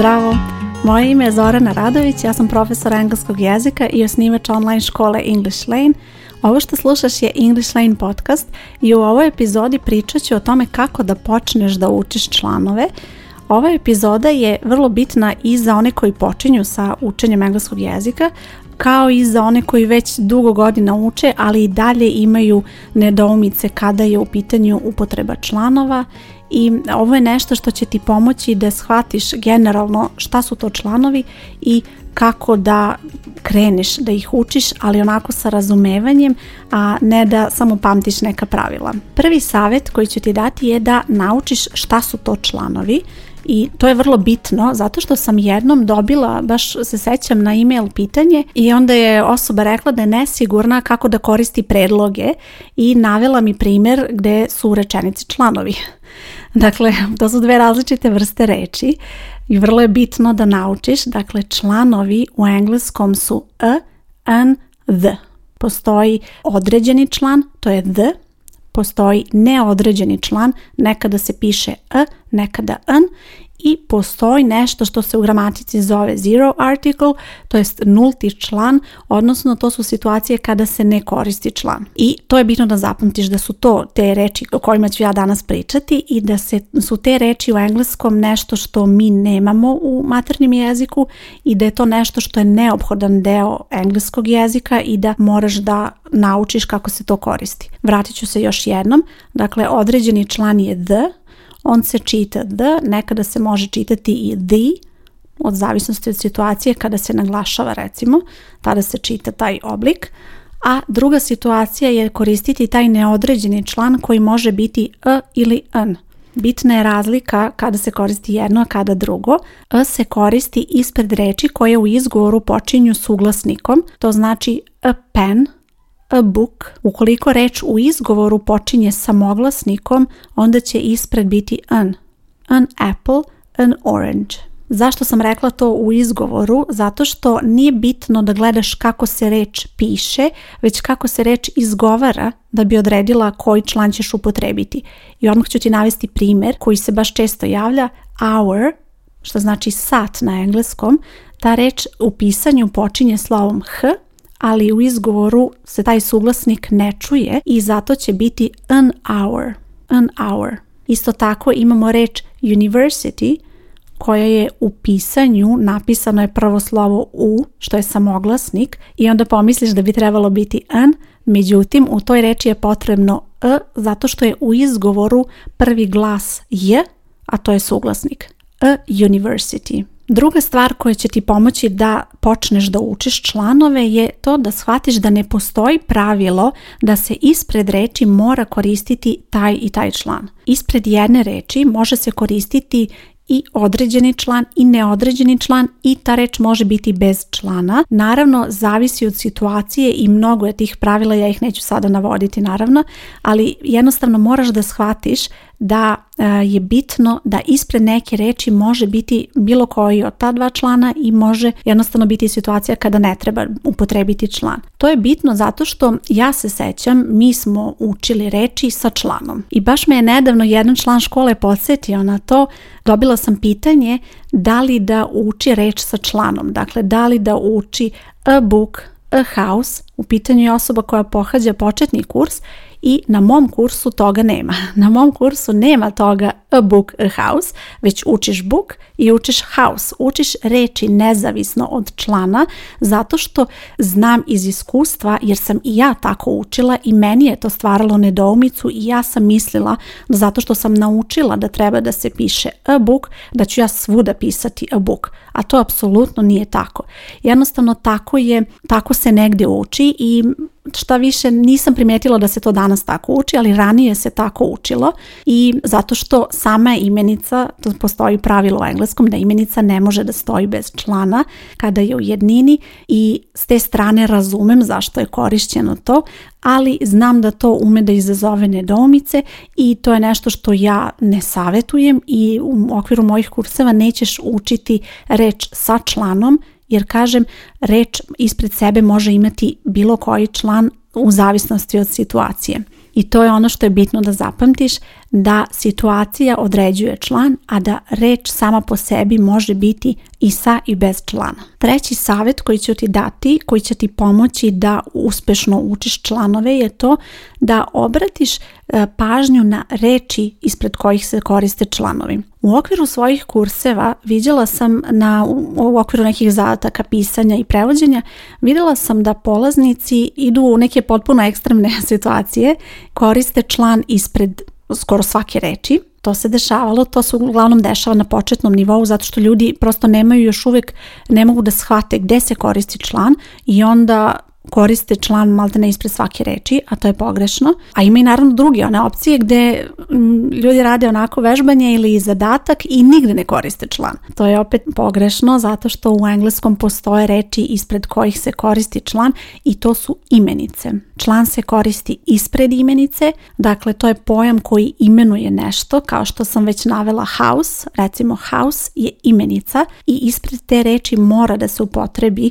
Zdravo, moje ime je Zorana Radović, ja sam profesor engleskog jezika i osnivač online škole English Lane. Ovo što slušaš je English Lane podcast i u ovoj epizodi pričat ću o tome kako da počneš da učiš članove. Ova epizoda je vrlo bitna i za one koji počinju sa učenjem engleskog jezika, kao i za one koji već dugo godina uče, ali i dalje imaju nedoumice kada je u pitanju upotreba članova i ovo je nešto što će ti pomoći da shvatiš generalno šta su to članovi i kako da kreneš da ih učiš, ali onako sa razumevanjem, a ne da samo pamtiš neka pravila. Prvi savjet koji će ti dati je da naučiš šta su to članovi, i to je vrlo bitno zato što sam jednom dobila, baš se sećam na e-mail pitanje i onda je osoba rekla da je nesigurna kako da koristi predloge i navela mi primjer gde su u rečenici članovi. Dakle, to su dve različite vrste reči i vrlo je bitno da naučiš. Dakle, članovi u engleskom su a, an, the. Postoji određeni član, to je the, postoji neodređeni član, nekada se piše a, nekada an i postoji nešto što se u gramatici zove zero article, to jest nulti član, odnosno to su situacije kada se ne koristi član. I to je bitno da zapamtiš da su to te reči o kojima ću ja danas pričati i da se, su te reči u engleskom nešto što mi nemamo u maternjem jeziku i da je to nešto što je neophodan deo engleskog jezika i da moraš da naučiš kako se to koristi. Vratit ću se još jednom. Dakle, određeni član je the, on se čita d, nekada se može čitati i the od zavisnosti od situacije kada se naglašava recimo, tada se čita taj oblik, a druga situacija je koristiti taj neodređeni član koji može biti e ili n. Bitna je razlika kada se koristi jedno, a kada drugo. A e se koristi ispred reči koje u izgovoru počinju suglasnikom, to znači a e pen, a book. Ukoliko reč u izgovoru počinje samoglasnikom, onda će ispred biti an. An apple, an orange. Zašto sam rekla to u izgovoru? Zato što nije bitno da gledaš kako se reč piše, već kako se reč izgovara da bi odredila koji član ćeš upotrebiti. I odmah ću ti navesti primjer koji se baš često javlja. Hour, što znači sat na engleskom, ta reč u pisanju počinje slovom h, ali u izgovoru se taj suglasnik ne čuje i zato će biti an hour. An hour. Isto tako imamo reč university koja je u pisanju napisano je prvo slovo u što je samoglasnik i onda pomisliš da bi trebalo biti an, međutim u toj reči je potrebno e zato što je u izgovoru prvi glas je, a to je suglasnik. A e, university. Druga stvar koja će ti pomoći da počneš da učiš članove je to da shvatiš da ne postoji pravilo da se ispred reči mora koristiti taj i taj član. Ispred jedne reči može se koristiti i određeni član i neodređeni član i ta reč može biti bez člana. Naravno, zavisi od situacije i mnogo je tih pravila, ja ih neću sada navoditi naravno, ali jednostavno moraš da shvatiš da e, je bitno da ispred neke reči može biti bilo koji od ta dva člana i može jednostavno biti situacija kada ne treba upotrebiti član. To je bitno zato što ja se sećam, mi smo učili reči sa članom. I baš me je nedavno jedan član škole podsjetio na to, dobila sam pitanje da li da uči reč sa članom, dakle da li da uči a book, a house, u pitanju je osoba koja pohađa početni kurs i na mom kursu toga nema. Na mom kursu nema toga a book, a house, već učiš book i učiš house. Učiš reči nezavisno od člana zato što znam iz iskustva jer sam i ja tako učila i meni je to stvaralo nedoumicu i ja sam mislila zato što sam naučila da treba da se piše a book, da ću ja svuda pisati a book. A to apsolutno nije tako. Jednostavno tako je, tako se negdje uči i šta više nisam primetila da se to danas tako uči, ali ranije se tako učilo i zato što sama imenica, to postoji pravilo u engleskom da imenica ne može da stoji bez člana kada je u jednini i s te strane razumem zašto je korišćeno to, ali znam da to ume da izazove nedoumice i to je nešto što ja ne savjetujem i u okviru mojih kurseva nećeš učiti reč sa članom jer kažem reč ispred sebe može imati bilo koji član u zavisnosti od situacije. I to je ono što je bitno da zapamtiš, da situacija određuje član, a da reč sama po sebi može biti i sa i bez člana. Treći savjet koji ću ti dati, koji će ti pomoći da uspešno učiš članove je to da obratiš e, pažnju na reči ispred kojih se koriste članovi. U okviru svojih kurseva vidjela sam na, u okviru nekih zadataka pisanja i prevođenja, vidjela sam da polaznici idu u neke potpuno ekstremne situacije koriste član ispred skoro svake reči. To se dešavalo, to se uglavnom dešava na početnom nivou zato što ljudi prosto nemaju još uvijek, ne mogu da shvate gdje se koristi član i onda koriste član ne ispred svake reči, a to je pogrešno. A ima i naravno druge one opcije gde ljudi rade onako vežbanje ili zadatak i nigde ne koriste član. To je opet pogrešno zato što u engleskom postoje reči ispred kojih se koristi član i to su imenice. Član se koristi ispred imenice, dakle to je pojam koji imenuje nešto, kao što sam već navela house, recimo house je imenica i ispred te reči mora da se upotrebi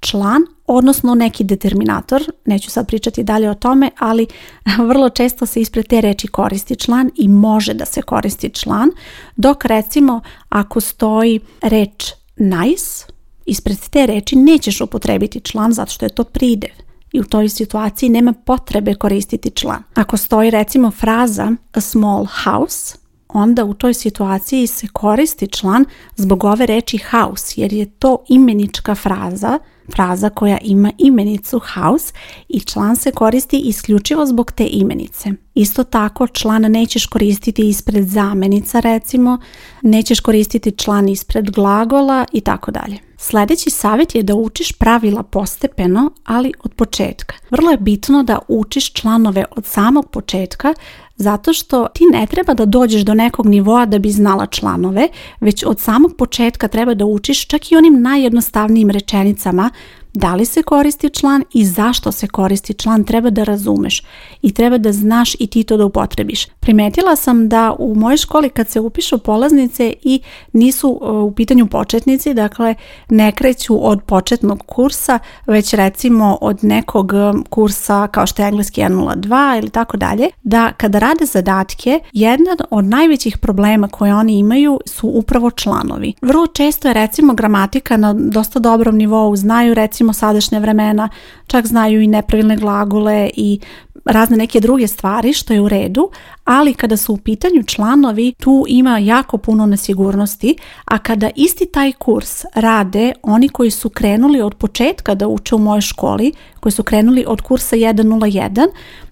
član, odnosno neki determinator, neću sad pričati dalje o tome, ali vrlo često se ispred te reči koristi član i može da se koristi član, dok recimo ako stoji reč nice, ispred te reči nećeš upotrebiti član zato što je to pridev i u toj situaciji nema potrebe koristiti član. Ako stoji recimo fraza a small house, onda u toj situaciji se koristi član zbog ove reči house jer je to imenička fraza fraza koja ima imenicu house i član se koristi isključivo zbog te imenice. Isto tako član nećeš koristiti ispred zamenica recimo, nećeš koristiti član ispred glagola i tako dalje. Sljedeći savjet je da učiš pravila postepeno, ali od početka. Vrlo je bitno da učiš članove od samog početka, zato što ti ne treba da dođeš do nekog nivoa da bi znala članove, već od samog početka treba da učiš čak i onim najjednostavnijim rečenicama da li se koristi član i zašto se koristi član treba da razumeš i treba da znaš i ti to da upotrebiš. Primetila sam da u mojoj školi kad se upišu polaznice i nisu e, u pitanju početnici, dakle ne kreću od početnog kursa, već recimo od nekog e, kursa kao što je engleski 102 ili tako dalje, da kada rade zadatke, jedan od najvećih problema koje oni imaju su upravo članovi. Vrlo često je recimo gramatika na dosta dobrom nivou, znaju recimo recimo sadašnja vremena, čak znaju i nepravilne glagole i razne neke druge stvari što je u redu, ali kada su u pitanju članovi tu ima jako puno nesigurnosti, a kada isti taj kurs rade oni koji su krenuli od početka da uče u mojoj školi, koji su krenuli od kursa 101,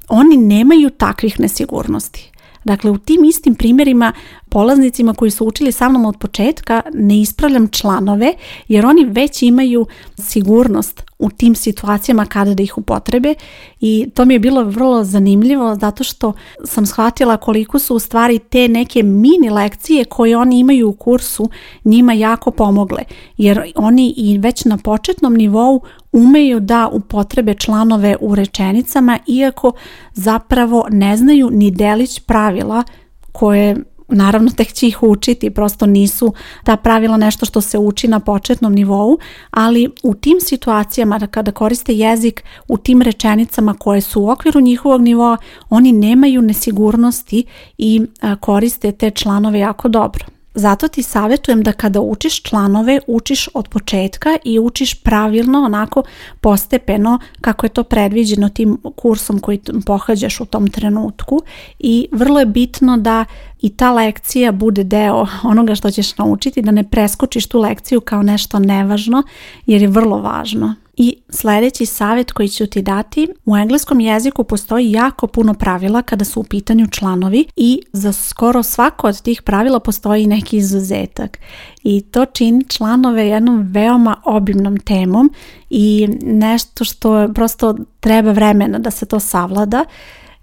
oni nemaju takvih nesigurnosti. Dakle, u tim istim primjerima polaznicima koji su učili sa mnom od početka ne ispravljam članove jer oni već imaju sigurnost u tim situacijama kada da ih upotrebe i to mi je bilo vrlo zanimljivo zato što sam shvatila koliko su u stvari te neke mini lekcije koje oni imaju u kursu njima jako pomogle jer oni i već na početnom nivou umeju da upotrebe članove u rečenicama iako zapravo ne znaju ni delić pravila koje naravno tek će ih učiti, prosto nisu ta pravila nešto što se uči na početnom nivou, ali u tim situacijama kada koriste jezik, u tim rečenicama koje su u okviru njihovog nivoa, oni nemaju nesigurnosti i koriste te članove jako dobro. Zato ti savjetujem da kada učiš članove, učiš od početka i učiš pravilno, onako postepeno kako je to predviđeno tim kursom koji pohađaš u tom trenutku i vrlo je bitno da i ta lekcija bude deo onoga što ćeš naučiti, da ne preskočiš tu lekciju kao nešto nevažno jer je vrlo važno. I sljedeći savjet koji ću ti dati, u engleskom jeziku postoji jako puno pravila kada su u pitanju članovi i za skoro svako od tih pravila postoji neki izuzetak. I to čini članove jednom veoma obimnom temom i nešto što prosto treba vremena da se to savlada.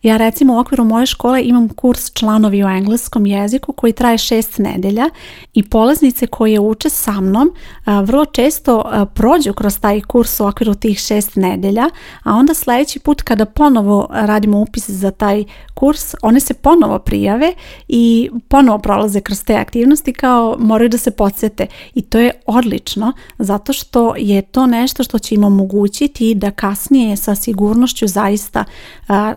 Ja recimo u okviru moje škole imam kurs članovi u engleskom jeziku koji traje šest nedelja i polaznice koje uče sa mnom vrlo često prođu kroz taj kurs u okviru tih šest nedelja, a onda sljedeći put kada ponovo radimo upis za taj kurs, one se ponovo prijave i ponovo prolaze kroz te aktivnosti kao moraju da se podsjete i to je odlično zato što je to nešto što će im omogućiti da kasnije sa sigurnošću zaista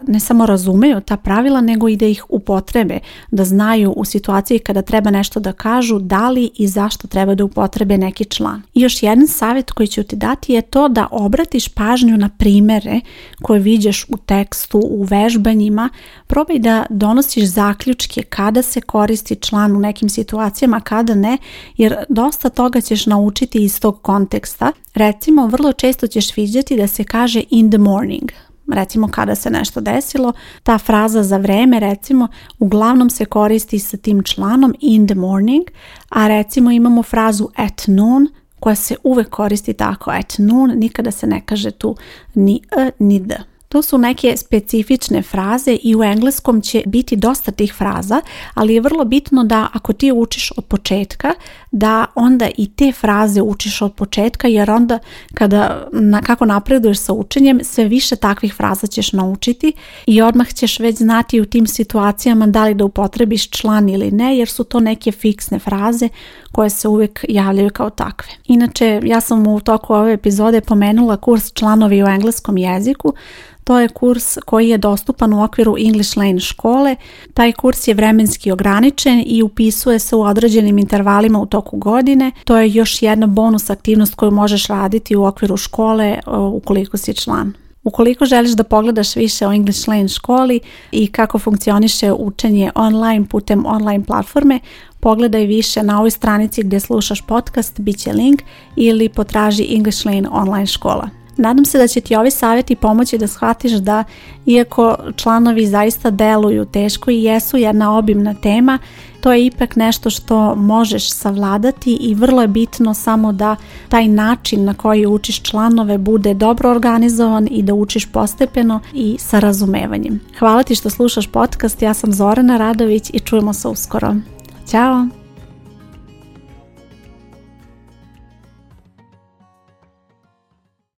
ne samo razumeju ta pravila nego i da ih upotrebe, da znaju u situaciji kada treba nešto da kažu da li i zašto treba da upotrebe neki član. još jedan savjet koji ću ti dati je to da obratiš pažnju na primere koje viđeš u tekstu, u vežbanjima, probaj da donosiš zaključke kada se koristi član u nekim situacijama, kada ne, jer dosta toga ćeš naučiti iz tog konteksta. Recimo, vrlo često ćeš vidjeti da se kaže in the morning, recimo kada se nešto desilo, ta fraza za vreme recimo uglavnom se koristi sa tim članom in the morning, a recimo imamo frazu at noon koja se uvek koristi tako at noon, nikada se ne kaže tu ni a e, ni d. To su neke specifične fraze i u engleskom će biti dosta tih fraza, ali je vrlo bitno da ako ti učiš od početka, da onda i te fraze učiš od početka jer onda kada na, kako napreduješ sa učenjem, sve više takvih fraza ćeš naučiti i odmah ćeš već znati u tim situacijama da li da upotrebiš član ili ne, jer su to neke fiksne fraze koje se uvijek javljaju kao takve. Inače, ja sam u toku ove epizode pomenula kurs članovi u engleskom jeziku, to je kurs koji je dostupan u okviru English Lane škole. Taj kurs je vremenski ograničen i upisuje se u određenim intervalima u toku godine. To je još jedna bonus aktivnost koju možeš raditi u okviru škole e, ukoliko si član. Ukoliko želiš da pogledaš više o English Lane školi i kako funkcioniše učenje online putem online platforme, pogledaj više na ovoj stranici gdje slušaš podcast, bit će link ili potraži English Lane online škola. Nadam se da će ti ovi savjeti pomoći da shvatiš da iako članovi zaista deluju teško i jesu jedna obimna tema, to je ipak nešto što možeš savladati i vrlo je bitno samo da taj način na koji učiš članove bude dobro organizovan i da učiš postepeno i sa razumevanjem. Hvala ti što slušaš podcast, ja sam Zorana Radović i čujemo se uskoro. Ćao!